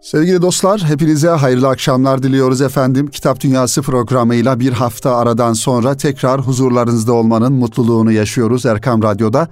Sevgili dostlar, hepinize hayırlı akşamlar diliyoruz efendim. Kitap Dünyası programıyla bir hafta aradan sonra tekrar huzurlarınızda olmanın mutluluğunu yaşıyoruz Erkam Radyo'da.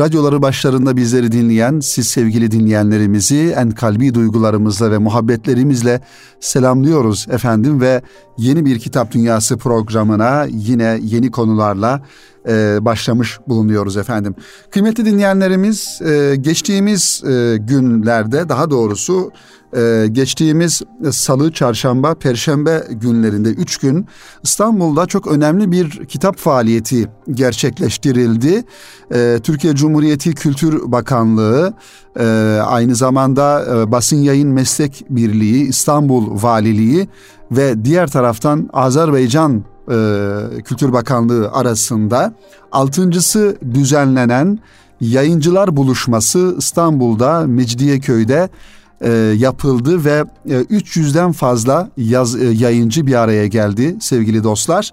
Radyoları başlarında bizleri dinleyen siz sevgili dinleyenlerimizi en kalbi duygularımızla ve muhabbetlerimizle selamlıyoruz efendim ve yeni bir Kitap Dünyası programına yine yeni konularla e, başlamış bulunuyoruz efendim. Kıymetli dinleyenlerimiz e, geçtiğimiz e, günlerde daha doğrusu e, geçtiğimiz salı, çarşamba, perşembe günlerinde üç gün İstanbul'da çok önemli bir kitap faaliyeti gerçekleştirildi. E, Türkiye Cumhuriyeti Kültür Bakanlığı e, aynı zamanda e, Basın Yayın Meslek Birliği, İstanbul Valiliği ve diğer taraftan Azerbaycan e, Kültür Bakanlığı arasında altıncısı düzenlenen yayıncılar buluşması İstanbul'da Mecidiyeköy'de e, yapıldı ve e, 300'den fazla yaz, e, yayıncı bir araya geldi sevgili dostlar.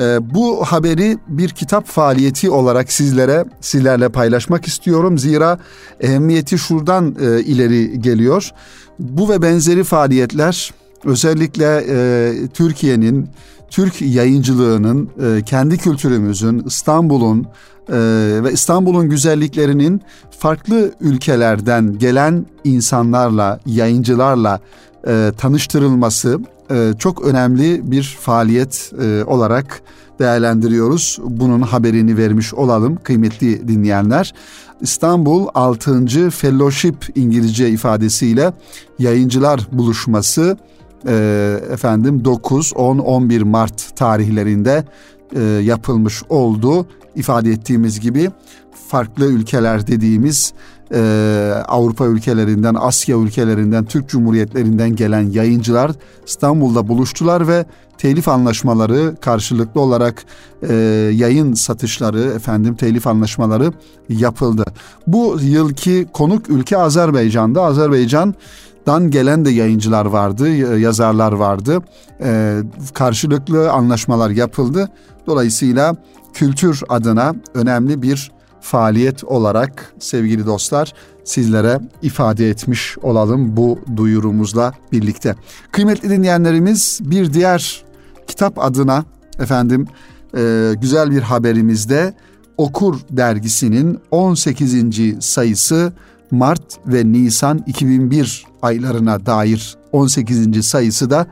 E, bu haberi bir kitap faaliyeti olarak sizlere sizlerle paylaşmak istiyorum. Zira ehemmiyeti şuradan e, ileri geliyor. Bu ve benzeri faaliyetler özellikle e, Türkiye'nin Türk yayıncılığının, e, kendi kültürümüzün, İstanbul'un e, ve İstanbul'un güzelliklerinin farklı ülkelerden gelen insanlarla, yayıncılarla e, tanıştırılması çok önemli bir faaliyet olarak değerlendiriyoruz. Bunun haberini vermiş olalım kıymetli dinleyenler. İstanbul 6. Fellowship İngilizce ifadesiyle yayıncılar buluşması e, efendim 9, 10, 11 Mart tarihlerinde e, yapılmış oldu. İfade ettiğimiz gibi farklı ülkeler dediğimiz e, Avrupa ülkelerinden, Asya ülkelerinden, Türk Cumhuriyetlerinden gelen yayıncılar İstanbul'da buluştular ve telif anlaşmaları karşılıklı olarak e, yayın satışları efendim telif anlaşmaları yapıldı. Bu yılki konuk ülke Azerbaycan'da. Azerbaycan dan gelen de yayıncılar vardı, yazarlar vardı. E, karşılıklı anlaşmalar yapıldı. Dolayısıyla kültür adına önemli bir faaliyet olarak sevgili dostlar sizlere ifade etmiş olalım bu duyurumuzla birlikte. Kıymetli dinleyenlerimiz bir diğer kitap adına efendim e, güzel bir haberimizde Okur dergisinin 18. sayısı Mart ve Nisan 2001 aylarına dair 18. sayısı da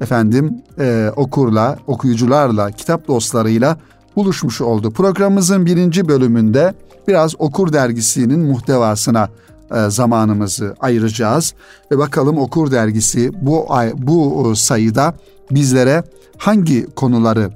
efendim e, okurla, okuyucularla, kitap dostlarıyla buluşmuş oldu. Programımızın birinci bölümünde biraz Okur dergisinin muhtevasına e, zamanımızı ayıracağız ve bakalım Okur dergisi bu ay, bu sayıda bizlere hangi konuları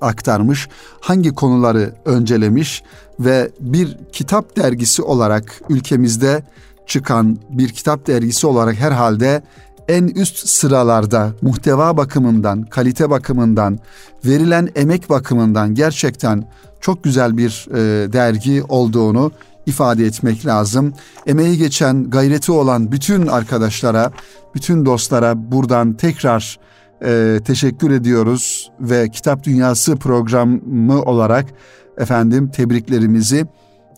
aktarmış, hangi konuları öncelemiş ve bir kitap dergisi olarak ülkemizde çıkan bir kitap dergisi olarak herhalde en üst sıralarda muhteva bakımından, kalite bakımından, verilen emek bakımından gerçekten çok güzel bir e, dergi olduğunu ifade etmek lazım. Emeği geçen, gayreti olan bütün arkadaşlara, bütün dostlara buradan tekrar e, teşekkür ediyoruz ve Kitap Dünyası programı olarak efendim tebriklerimizi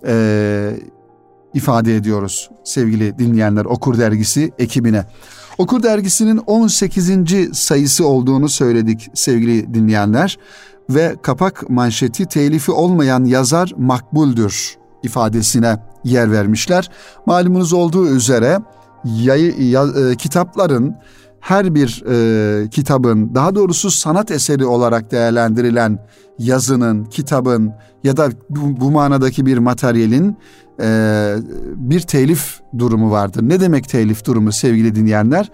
e, ifade ediyoruz sevgili dinleyenler Okur Dergisi ekibine. Okur Dergisi'nin 18. sayısı olduğunu söyledik sevgili dinleyenler ve kapak manşeti telifi olmayan yazar makbuldür ifadesine yer vermişler. Malumunuz olduğu üzere yayı, ya, e, kitapların her bir e, kitabın daha doğrusu sanat eseri olarak değerlendirilen yazının, kitabın ya da bu, bu manadaki bir materyalin e, bir telif durumu vardır. Ne demek telif durumu sevgili dinleyenler?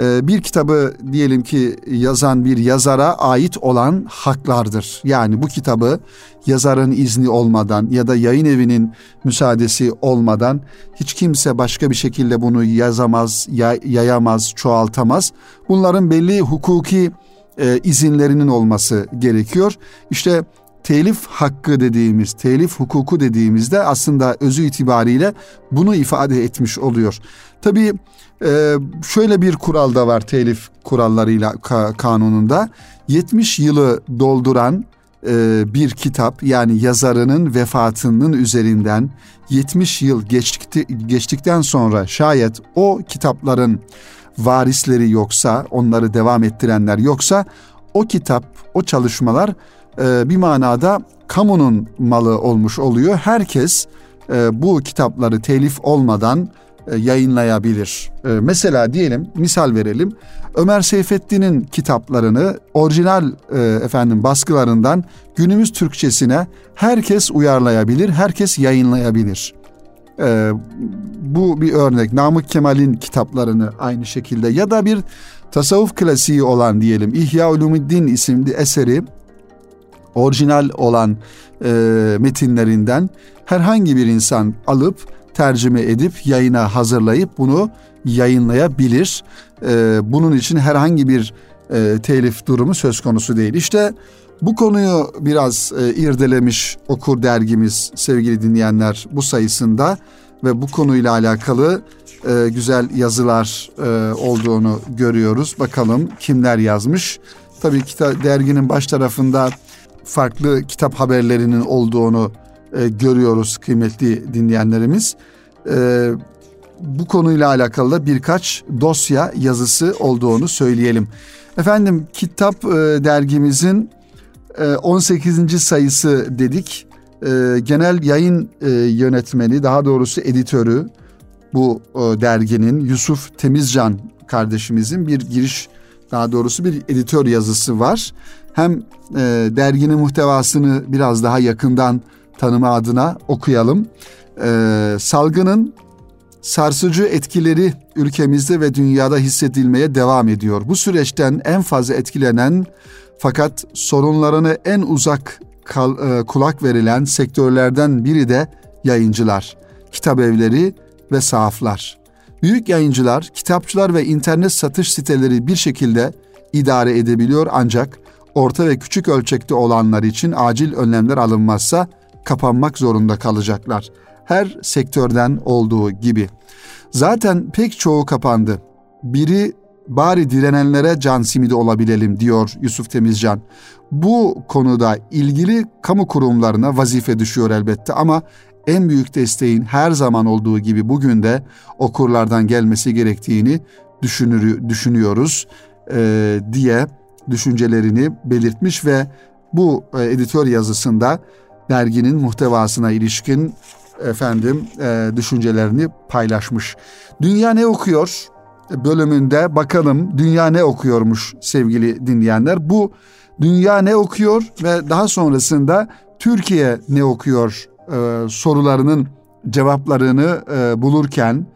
E, bir kitabı diyelim ki yazan bir yazara ait olan haklardır. Yani bu kitabı yazarın izni olmadan ya da yayın evinin müsaadesi olmadan hiç kimse başka bir şekilde bunu yazamaz, yayamaz, çoğaltamaz. Bunların belli hukuki e, izinlerinin olması gerekiyor. İşte telif hakkı dediğimiz, telif hukuku dediğimizde aslında özü itibariyle bunu ifade etmiş oluyor. Tabii e, şöyle bir kural da var telif kurallarıyla kanununda. 70 yılı dolduran e, bir kitap yani yazarının vefatının üzerinden 70 yıl geçtikti, geçtikten sonra şayet o kitapların varisleri yoksa, onları devam ettirenler yoksa o kitap, o çalışmalar bir manada kamunun malı olmuş oluyor. Herkes e, bu kitapları telif olmadan e, yayınlayabilir. E, mesela diyelim misal verelim. Ömer Seyfettin'in kitaplarını orijinal efendim baskılarından günümüz Türkçesine herkes uyarlayabilir, herkes yayınlayabilir. Bu bir örnek. Namık Kemal'in kitaplarını aynı şekilde ya da bir tasavvuf klasiği olan diyelim İhya Ulumuddin isimli eseri orijinal olan e, metinlerinden herhangi bir insan alıp tercüme edip yayına hazırlayıp bunu yayınlayabilir. E, bunun için herhangi bir e, telif durumu söz konusu değil. İşte bu konuyu biraz e, irdelemiş okur dergimiz sevgili dinleyenler bu sayısında ve bu konuyla alakalı e, güzel yazılar e, olduğunu görüyoruz. Bakalım kimler yazmış. Tabii ki derginin baş tarafında farklı kitap haberlerinin olduğunu e, görüyoruz kıymetli dinleyenlerimiz. E, bu konuyla alakalı da birkaç dosya yazısı olduğunu söyleyelim. Efendim kitap e, dergimizin e, 18. sayısı dedik. E, genel yayın e, yönetmeni daha doğrusu editörü bu e, derginin Yusuf Temizcan kardeşimizin bir giriş daha doğrusu bir editör yazısı var. Hem e, derginin muhtevasını biraz daha yakından tanıma adına okuyalım. E, salgının sarsıcı etkileri ülkemizde ve dünyada hissedilmeye devam ediyor. Bu süreçten en fazla etkilenen fakat sorunlarını en uzak kal, e, kulak verilen sektörlerden biri de yayıncılar, kitap evleri ve sahaflar. Büyük yayıncılar, kitapçılar ve internet satış siteleri bir şekilde idare edebiliyor ancak orta ve küçük ölçekte olanlar için acil önlemler alınmazsa kapanmak zorunda kalacaklar. Her sektörden olduğu gibi. Zaten pek çoğu kapandı. Biri bari direnenlere can simidi olabilelim diyor Yusuf Temizcan. Bu konuda ilgili kamu kurumlarına vazife düşüyor elbette ama en büyük desteğin her zaman olduğu gibi bugün de okurlardan gelmesi gerektiğini düşünür, düşünüyoruz e, diye düşüncelerini belirtmiş ve bu e, editör yazısında derginin muhtevasına ilişkin efendim e, düşüncelerini paylaşmış. Dünya ne okuyor bölümünde bakalım dünya ne okuyormuş sevgili dinleyenler. Bu dünya ne okuyor ve daha sonrasında Türkiye ne okuyor e, sorularının cevaplarını e, bulurken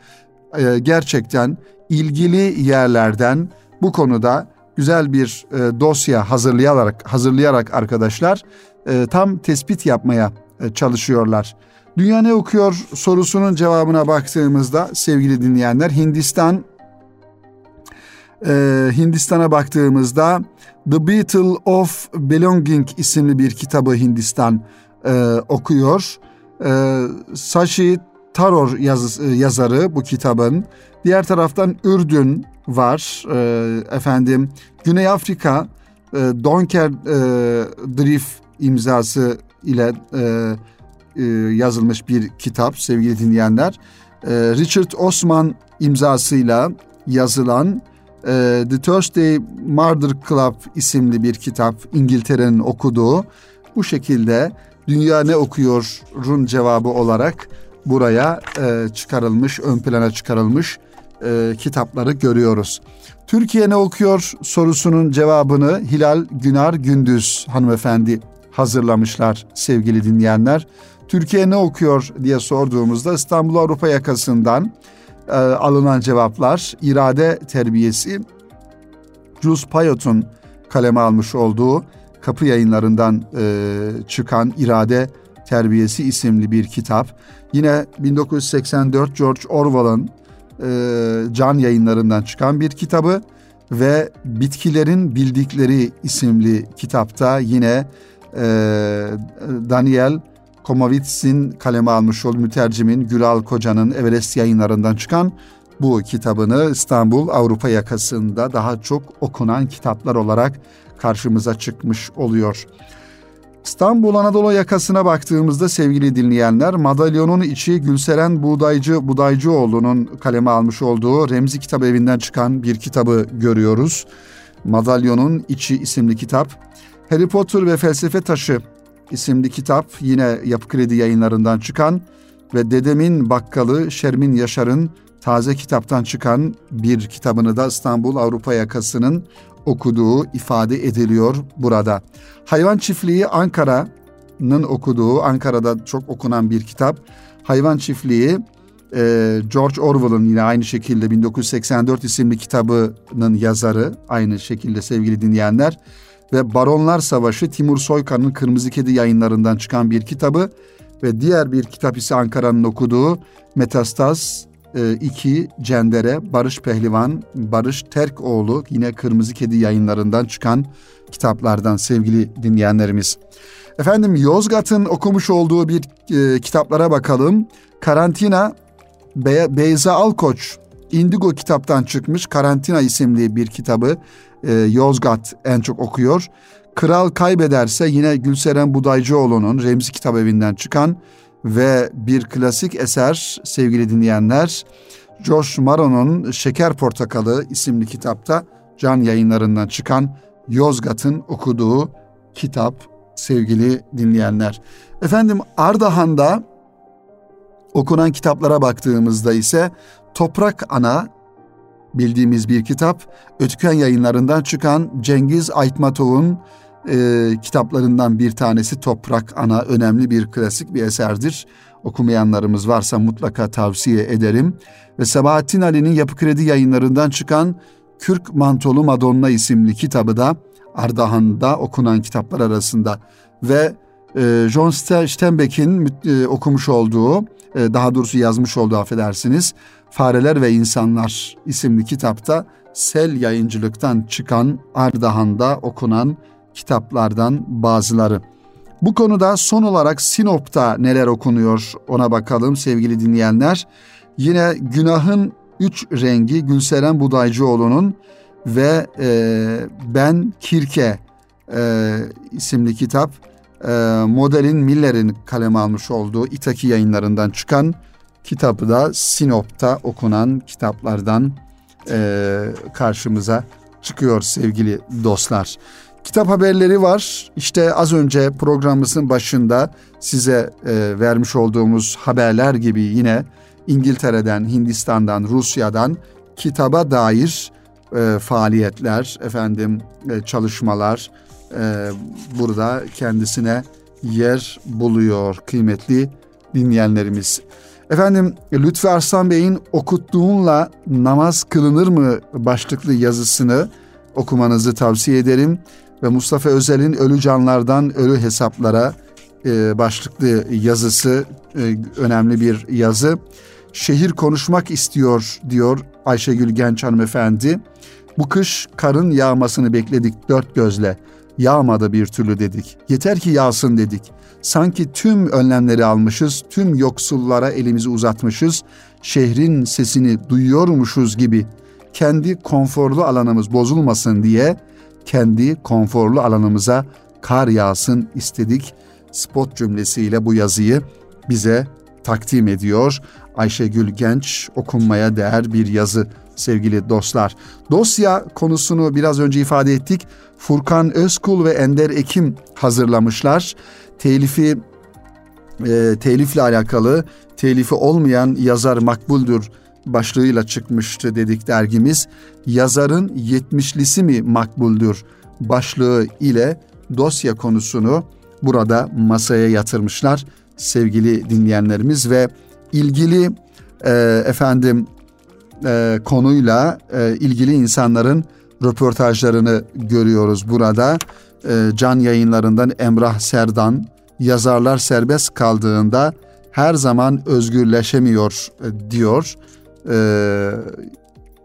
e, gerçekten ilgili yerlerden bu konuda güzel bir e, dosya hazırlayarak hazırlayarak arkadaşlar e, tam tespit yapmaya e, çalışıyorlar. Dünya ne okuyor sorusunun cevabına baktığımızda sevgili dinleyenler Hindistan e, Hindistan'a baktığımızda The Beetle of Belonging isimli bir kitabı Hindistan e, okuyor. E, Sashi Taror yaz, e, yazarı bu kitabın. Diğer taraftan Ürdün var. E, efendim Güney Afrika e, Donker e, Drift imzası ile e, e, yazılmış bir kitap sevgili dinleyenler. E, Richard Osman imzasıyla yazılan e, The Thursday Murder Club isimli bir kitap İngiltere'nin okuduğu bu şekilde Dünya Ne Okuyor'un cevabı olarak buraya e, çıkarılmış, ön plana çıkarılmış e, kitapları görüyoruz. Türkiye ne okuyor sorusunun cevabını Hilal Günar Gündüz hanımefendi hazırlamışlar sevgili dinleyenler. Türkiye ne okuyor diye sorduğumuzda İstanbul Avrupa yakasından e, alınan cevaplar irade terbiyesi Jules Payot'un kaleme almış olduğu kapı yayınlarından e, çıkan irade terbiyesi isimli bir kitap. Yine 1984 George Orwell'ın e, can yayınlarından çıkan bir kitabı ve Bitkilerin Bildikleri isimli kitapta yine e, Daniel Komovitz'in kaleme almış olduğu mütercimin Gülal Koca'nın Everest yayınlarından çıkan bu kitabını İstanbul Avrupa yakasında daha çok okunan kitaplar olarak karşımıza çıkmış oluyor. İstanbul Anadolu yakasına baktığımızda sevgili dinleyenler madalyonun içi Gülseren Buğdaycı Budaycıoğlu'nun kaleme almış olduğu Remzi Kitap Evi'nden çıkan bir kitabı görüyoruz. Madalyonun İçi isimli kitap. Harry Potter ve Felsefe Taşı isimli kitap yine Yapı Kredi yayınlarından çıkan ve Dedemin Bakkalı Şermin Yaşar'ın taze kitaptan çıkan bir kitabını da İstanbul Avrupa yakasının okuduğu ifade ediliyor burada. Hayvan Çiftliği Ankara'nın okuduğu, Ankara'da çok okunan bir kitap. Hayvan Çiftliği e, George Orwell'ın yine aynı şekilde 1984 isimli kitabının yazarı aynı şekilde sevgili dinleyenler ve Baronlar Savaşı Timur Soykan'ın Kırmızı Kedi yayınlarından çıkan bir kitabı ve diğer bir kitap ise Ankara'nın okuduğu Metastaz 2 e, Cendere Barış Pehlivan Barış Terkoğlu yine Kırmızı Kedi yayınlarından çıkan kitaplardan sevgili dinleyenlerimiz. Efendim Yozgat'ın okumuş olduğu bir e, kitaplara bakalım. Karantina Be Beyza Alkoç Indigo kitaptan çıkmış Karantina isimli bir kitabı e, Yozgat en çok okuyor. Kral Kaybederse yine Gülseren Budaycıoğlu'nun Remzi Kitap Evi'nden çıkan ve bir klasik eser sevgili dinleyenler Josh Maron'un Şeker Portakalı isimli kitapta can yayınlarından çıkan Yozgat'ın okuduğu kitap sevgili dinleyenler. Efendim Ardahan'da okunan kitaplara baktığımızda ise Toprak Ana bildiğimiz bir kitap. Ötüken yayınlarından çıkan Cengiz Aytmatov'un e, kitaplarından bir tanesi Toprak Ana önemli bir klasik bir eserdir. Okumayanlarımız varsa mutlaka tavsiye ederim. Ve Sabahattin Ali'nin Yapı Kredi yayınlarından çıkan Kürk Mantolu Madonna isimli kitabı da Ardahan'da okunan kitaplar arasında. Ve e, John Steinbeck'in e, okumuş olduğu, e, daha doğrusu yazmış olduğu affedersiniz, Fareler ve İnsanlar isimli kitapta Sel yayıncılıktan çıkan Ardahan'da okunan kitaplardan bazıları. Bu konuda son olarak Sinop'ta neler okunuyor ona bakalım sevgili dinleyenler. Yine Günahın Üç Rengi Gülseren Budaycıoğlu'nun ve e, Ben Kirke e, isimli kitap e, modelin Miller'in kaleme almış olduğu İtaki yayınlarından çıkan kitabı da Sinop'ta okunan kitaplardan e, karşımıza çıkıyor sevgili dostlar. Kitap haberleri var. İşte az önce programımızın başında size e, vermiş olduğumuz haberler gibi yine İngiltere'den, Hindistan'dan, Rusya'dan kitaba dair e, faaliyetler, efendim e, çalışmalar e, burada kendisine yer buluyor kıymetli dinleyenlerimiz. Efendim Lütfi Arslan Bey'in okuttuğunla namaz kılınır mı başlıklı yazısını okumanızı tavsiye ederim ve Mustafa Özel'in Ölü Canlardan Ölü Hesaplara e, başlıklı yazısı e, önemli bir yazı. Şehir konuşmak istiyor diyor Ayşegül Genç hanımefendi. Bu kış karın yağmasını bekledik dört gözle. Yağmadı bir türlü dedik. Yeter ki yağsın dedik. Sanki tüm önlemleri almışız, tüm yoksullara elimizi uzatmışız. Şehrin sesini duyuyormuşuz gibi kendi konforlu alanımız bozulmasın diye kendi konforlu alanımıza kar yağsın istedik. Spot cümlesiyle bu yazıyı bize takdim ediyor. Ayşegül Genç okunmaya değer bir yazı sevgili dostlar. Dosya konusunu biraz önce ifade ettik. Furkan Özkul ve Ender Ekim hazırlamışlar. Telifi e, telifle alakalı telifi olmayan yazar makbuldür başlığıyla çıkmıştı dedik dergimiz. Yazarın yetmişlisi mi makbuldür başlığı ile dosya konusunu burada masaya yatırmışlar sevgili dinleyenlerimiz ve ilgili e, efendim e, konuyla e, ilgili insanların röportajlarını görüyoruz burada. E, can yayınlarından Emrah Serdan yazarlar serbest kaldığında her zaman özgürleşemiyor e, diyor e,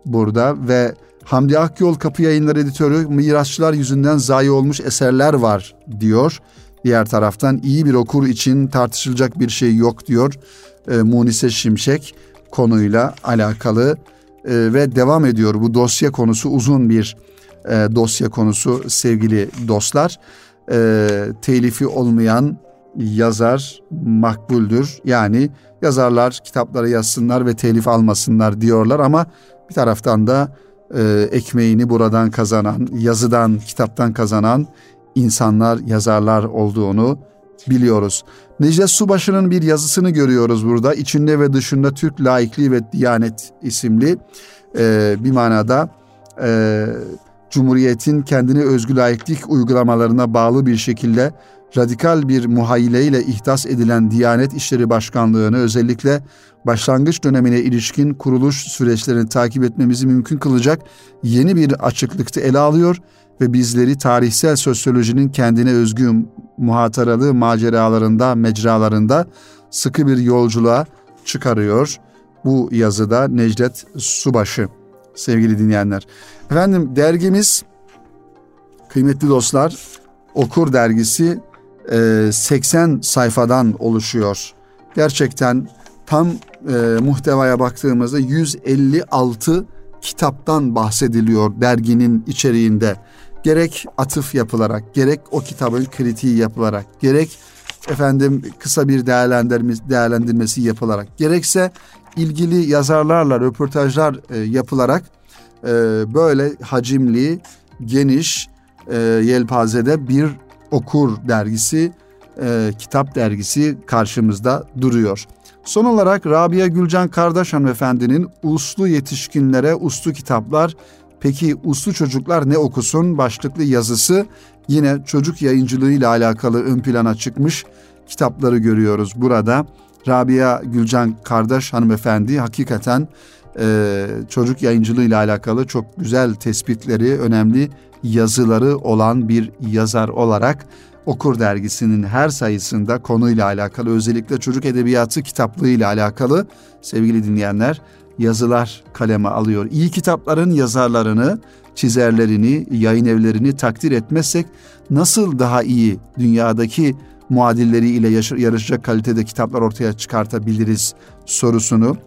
burada ve Hamdi Akyol Kapı Yayınları Editörü mirasçılar yüzünden zayi olmuş eserler var diyor. Diğer taraftan iyi bir okur için tartışılacak bir şey yok diyor e, Munise Şimşek konuyla alakalı e, ve devam ediyor bu dosya konusu uzun bir e, dosya konusu sevgili dostlar. e, telifi olmayan yazar makbuldür. Yani yazarlar kitapları yazsınlar ve telif almasınlar diyorlar ama bir taraftan da e, ekmeğini buradan kazanan, yazıdan, kitaptan kazanan insanlar, yazarlar olduğunu biliyoruz. Necdet Subaşı'nın bir yazısını görüyoruz burada. İçinde ve dışında Türk Laikliği ve Diyanet isimli e, bir manada e, Cumhuriyet'in kendine özgü laiklik uygulamalarına bağlı bir şekilde radikal bir muhayyileyle ihdas edilen Diyanet İşleri Başkanlığı'nı özellikle başlangıç dönemine ilişkin kuruluş süreçlerini takip etmemizi mümkün kılacak yeni bir açıklıkta ele alıyor ve bizleri tarihsel sosyolojinin kendine özgü muhataralı maceralarında, mecralarında sıkı bir yolculuğa çıkarıyor. Bu yazıda Necdet Subaşı sevgili dinleyenler. Efendim dergimiz kıymetli dostlar Okur dergisi 80 e, sayfadan oluşuyor. Gerçekten tam e, muhtevaya baktığımızda 156 kitaptan bahsediliyor derginin içeriğinde. Gerek atıf yapılarak, gerek o kitabın kritiği yapılarak, gerek efendim kısa bir değerlendirmesi, yapılarak, gerekse ilgili yazarlarla röportajlar e, yapılarak e, böyle hacimli, geniş e, yelpazede bir okur dergisi, e, kitap dergisi karşımızda duruyor. Son olarak Rabia Gülcan Kardeş hanımefendinin Uslu Yetişkinlere Uslu Kitaplar, peki uslu çocuklar ne okusun başlıklı yazısı yine çocuk yayıncılığı ile alakalı ön plana çıkmış kitapları görüyoruz burada. Rabia Gülcan Kardeş hanımefendi hakikaten e, çocuk yayıncılığı ile alakalı çok güzel tespitleri, önemli yazıları olan bir yazar olarak Okur dergisinin her sayısında konuyla alakalı özellikle çocuk edebiyatı kitaplığı ile alakalı sevgili dinleyenler yazılar kaleme alıyor. İyi kitapların yazarlarını, çizerlerini, yayın evlerini takdir etmezsek nasıl daha iyi dünyadaki muadilleriyle yarışacak kalitede kitaplar ortaya çıkartabiliriz sorusunu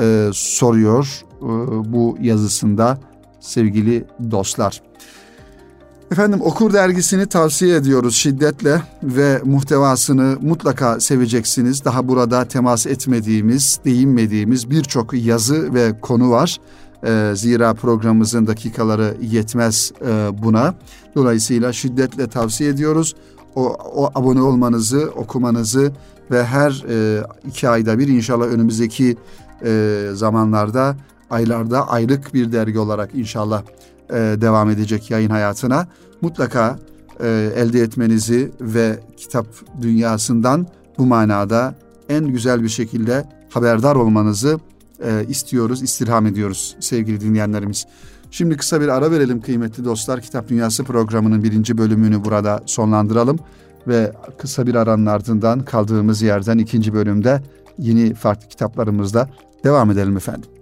e, soruyor e, bu yazısında sevgili dostlar. Efendim Okur dergisini tavsiye ediyoruz şiddetle ve muhtevasını mutlaka seveceksiniz. Daha burada temas etmediğimiz, değinmediğimiz birçok yazı ve konu var. Ee, zira programımızın dakikaları yetmez e, buna. Dolayısıyla şiddetle tavsiye ediyoruz. O, o abone olmanızı, okumanızı ve her e, iki ayda bir inşallah önümüzdeki e, zamanlarda, aylarda aylık bir dergi olarak inşallah e, devam edecek yayın hayatına mutlaka e, elde etmenizi ve kitap dünyasından bu manada en güzel bir şekilde haberdar olmanızı e, istiyoruz, istirham ediyoruz sevgili dinleyenlerimiz. Şimdi kısa bir ara verelim kıymetli dostlar. Kitap Dünyası programının birinci bölümünü burada sonlandıralım ve kısa bir aranın ardından kaldığımız yerden ikinci bölümde yeni farklı kitaplarımızda devam edelim efendim.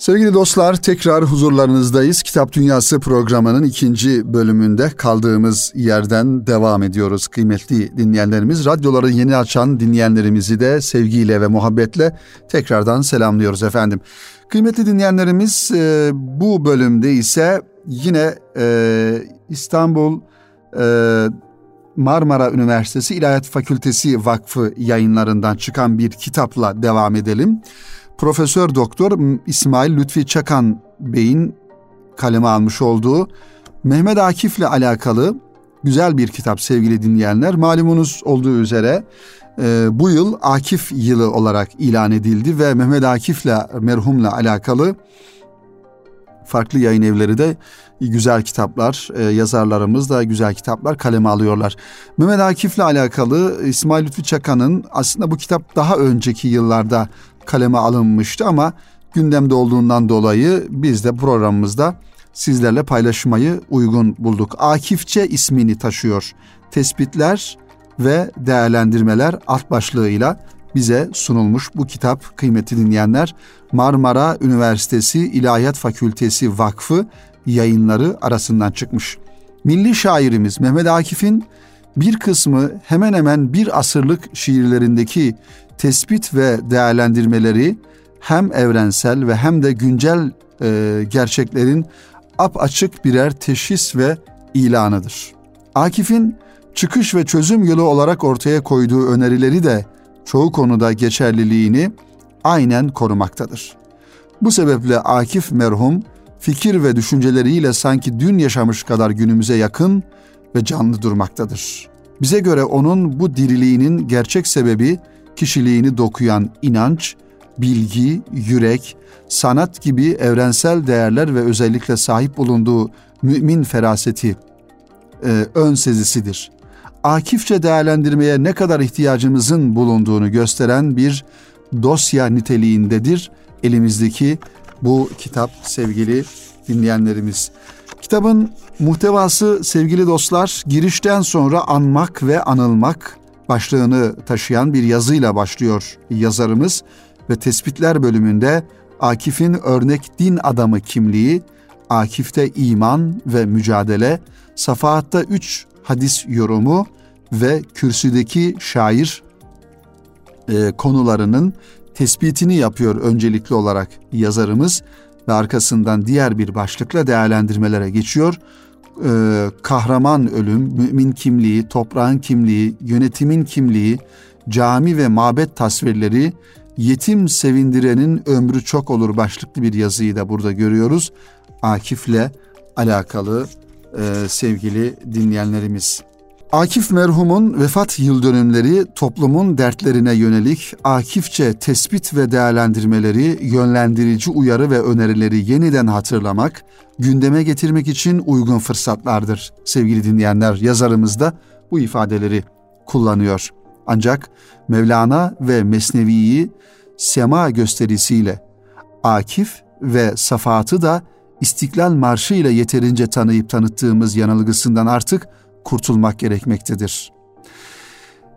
Sevgili dostlar tekrar huzurlarınızdayız. Kitap Dünyası programının ikinci bölümünde kaldığımız yerden devam ediyoruz kıymetli dinleyenlerimiz. Radyoları yeni açan dinleyenlerimizi de sevgiyle ve muhabbetle tekrardan selamlıyoruz efendim. Kıymetli dinleyenlerimiz e, bu bölümde ise yine e, İstanbul e, Marmara Üniversitesi İlahiyat Fakültesi Vakfı yayınlarından çıkan bir kitapla devam edelim. Profesör Doktor İsmail Lütfi Çakan Bey'in kaleme almış olduğu Mehmet Akif'le alakalı güzel bir kitap sevgili dinleyenler. Malumunuz olduğu üzere e, bu yıl Akif yılı olarak ilan edildi ve Mehmet Akif'le merhumla alakalı farklı yayın evleri de güzel kitaplar, e, yazarlarımız da güzel kitaplar kaleme alıyorlar. Mehmet Akif'le alakalı İsmail Lütfi Çakan'ın aslında bu kitap daha önceki yıllarda kaleme alınmıştı ama gündemde olduğundan dolayı biz de programımızda sizlerle paylaşmayı uygun bulduk. Akifçe ismini taşıyor. Tespitler ve değerlendirmeler alt başlığıyla bize sunulmuş bu kitap kıymetli dinleyenler Marmara Üniversitesi İlahiyat Fakültesi Vakfı yayınları arasından çıkmış. Milli şairimiz Mehmet Akif'in bir kısmı hemen hemen bir asırlık şiirlerindeki tespit ve değerlendirmeleri hem evrensel ve hem de güncel e, gerçeklerin ap açık birer teşhis ve ilanıdır. Akif'in çıkış ve çözüm yolu olarak ortaya koyduğu önerileri de çoğu konuda geçerliliğini aynen korumaktadır. Bu sebeple Akif merhum fikir ve düşünceleriyle sanki dün yaşamış kadar günümüze yakın ve canlı durmaktadır. Bize göre onun bu diriliğinin gerçek sebebi kişiliğini dokuyan inanç, bilgi, yürek, sanat gibi evrensel değerler ve özellikle sahip bulunduğu mümin feraseti, e, ön sezisidir. Akifçe değerlendirmeye ne kadar ihtiyacımızın bulunduğunu gösteren bir dosya niteliğindedir elimizdeki bu kitap sevgili dinleyenlerimiz. Kitabın muhtevası sevgili dostlar girişten sonra anmak ve anılmak başlığını taşıyan bir yazıyla başlıyor yazarımız ve tespitler bölümünde Akif'in örnek din adamı kimliği, Akif'te iman ve mücadele, Safahat'ta üç hadis yorumu ve kürsüdeki şair e, konularının tespitini yapıyor öncelikli olarak yazarımız ve arkasından diğer bir başlıkla değerlendirmelere geçiyor. Ee, kahraman ölüm, mümin kimliği, toprağın kimliği, yönetimin kimliği, cami ve mabet tasvirleri, yetim sevindirenin ömrü çok olur başlıklı bir yazıyı da burada görüyoruz. Akif'le alakalı e, sevgili dinleyenlerimiz. Akif merhumun vefat yıl dönümleri toplumun dertlerine yönelik akifçe tespit ve değerlendirmeleri, yönlendirici uyarı ve önerileri yeniden hatırlamak, gündeme getirmek için uygun fırsatlardır. Sevgili dinleyenler, yazarımız da bu ifadeleri kullanıyor. Ancak Mevlana ve Mesnevi'yi sema gösterisiyle Akif ve Safat'ı da İstiklal Marşı ile yeterince tanıyıp tanıttığımız yanılgısından artık kurtulmak gerekmektedir.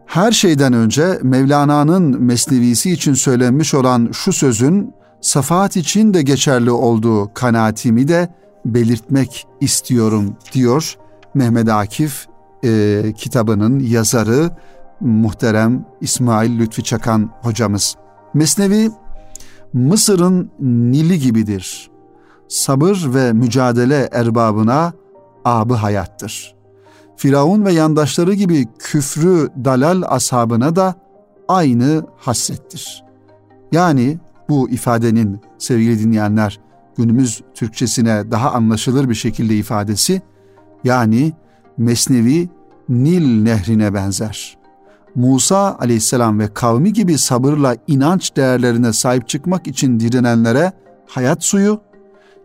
Her şeyden önce Mevlana'nın mesnevisi için söylenmiş olan şu sözün safahat için de geçerli olduğu kanaatimi de belirtmek istiyorum diyor Mehmet Akif e, kitabının yazarı muhterem İsmail Lütfi Çakan hocamız. Mesnevi Mısır'ın Nili gibidir. Sabır ve mücadele erbabına abı hayattır. Firavun ve yandaşları gibi küfrü dalal ashabına da aynı hasrettir. Yani bu ifadenin sevgili dinleyenler günümüz Türkçesine daha anlaşılır bir şekilde ifadesi yani Mesnevi Nil nehrine benzer. Musa aleyhisselam ve kavmi gibi sabırla inanç değerlerine sahip çıkmak için direnenlere hayat suyu,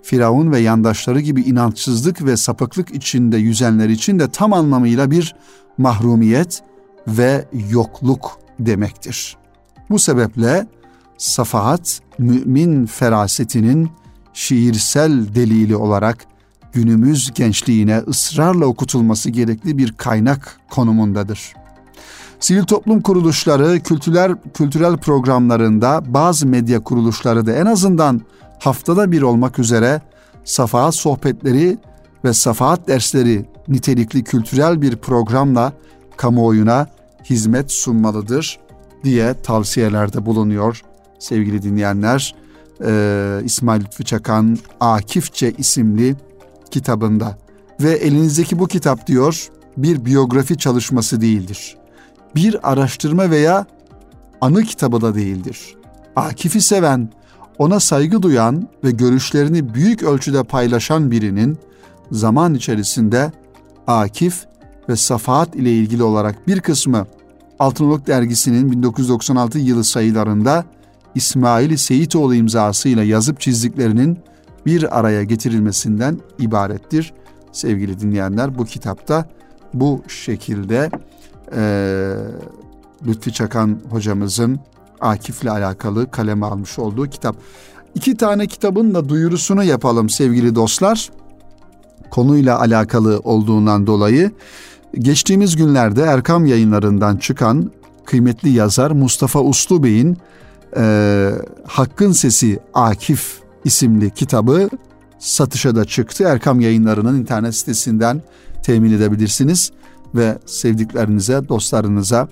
Firavun ve yandaşları gibi inançsızlık ve sapıklık içinde yüzenler için de tam anlamıyla bir mahrumiyet ve yokluk demektir. Bu sebeple safahat mümin ferasetinin şiirsel delili olarak günümüz gençliğine ısrarla okutulması gerekli bir kaynak konumundadır. Sivil toplum kuruluşları, kültürel kültürel programlarında bazı medya kuruluşları da en azından haftada bir olmak üzere safahat sohbetleri ve safahat dersleri nitelikli kültürel bir programla kamuoyuna hizmet sunmalıdır diye tavsiyelerde bulunuyor sevgili dinleyenler. Ee, İsmail Lütfü Çakan Akifçe isimli kitabında ve elinizdeki bu kitap diyor bir biyografi çalışması değildir. Bir araştırma veya anı kitabı da değildir. Akif'i seven, ona saygı duyan ve görüşlerini büyük ölçüde paylaşan birinin zaman içerisinde Akif ve Safahat ile ilgili olarak bir kısmı Altınoluk dergisinin 1996 yılı sayılarında İsmail Seyitoğlu imzasıyla yazıp çizdiklerinin bir araya getirilmesinden ibarettir. Sevgili dinleyenler bu kitapta bu şekilde e, Lütfi Çakan hocamızın Akif'le alakalı kaleme almış olduğu kitap. İki tane kitabın da duyurusunu yapalım sevgili dostlar. Konuyla alakalı olduğundan dolayı geçtiğimiz günlerde Erkam yayınlarından çıkan kıymetli yazar Mustafa Uslu Bey'in e, Hakkın Sesi Akif isimli kitabı satışa da çıktı. Erkam yayınlarının internet sitesinden temin edebilirsiniz ve sevdiklerinize, dostlarınıza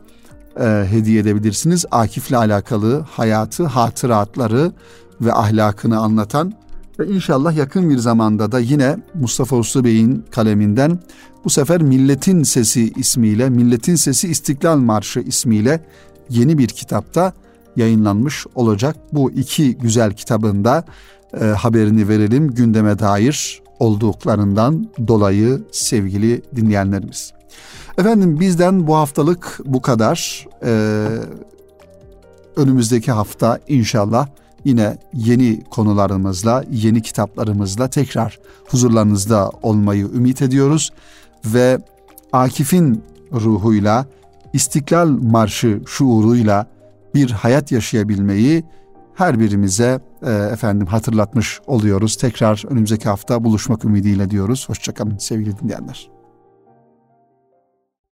e, hediye edebilirsiniz. Akif'le alakalı hayatı, hatıratları ve ahlakını anlatan Ve inşallah yakın bir zamanda da yine Mustafa Uslu Bey'in kaleminden bu sefer Milletin Sesi ismiyle, Milletin Sesi İstiklal Marşı ismiyle yeni bir kitapta yayınlanmış olacak. Bu iki güzel kitabında e, haberini verelim gündeme dair olduklarından dolayı sevgili dinleyenlerimiz. Efendim bizden bu haftalık bu kadar. Ee, önümüzdeki hafta inşallah yine yeni konularımızla, yeni kitaplarımızla tekrar huzurlarınızda olmayı ümit ediyoruz ve Akif'in ruhuyla, İstiklal Marşı şuuruyla bir hayat yaşayabilmeyi her birimize e, efendim hatırlatmış oluyoruz. Tekrar önümüzdeki hafta buluşmak ümidiyle diyoruz. Hoşçakalın sevgili dinleyenler.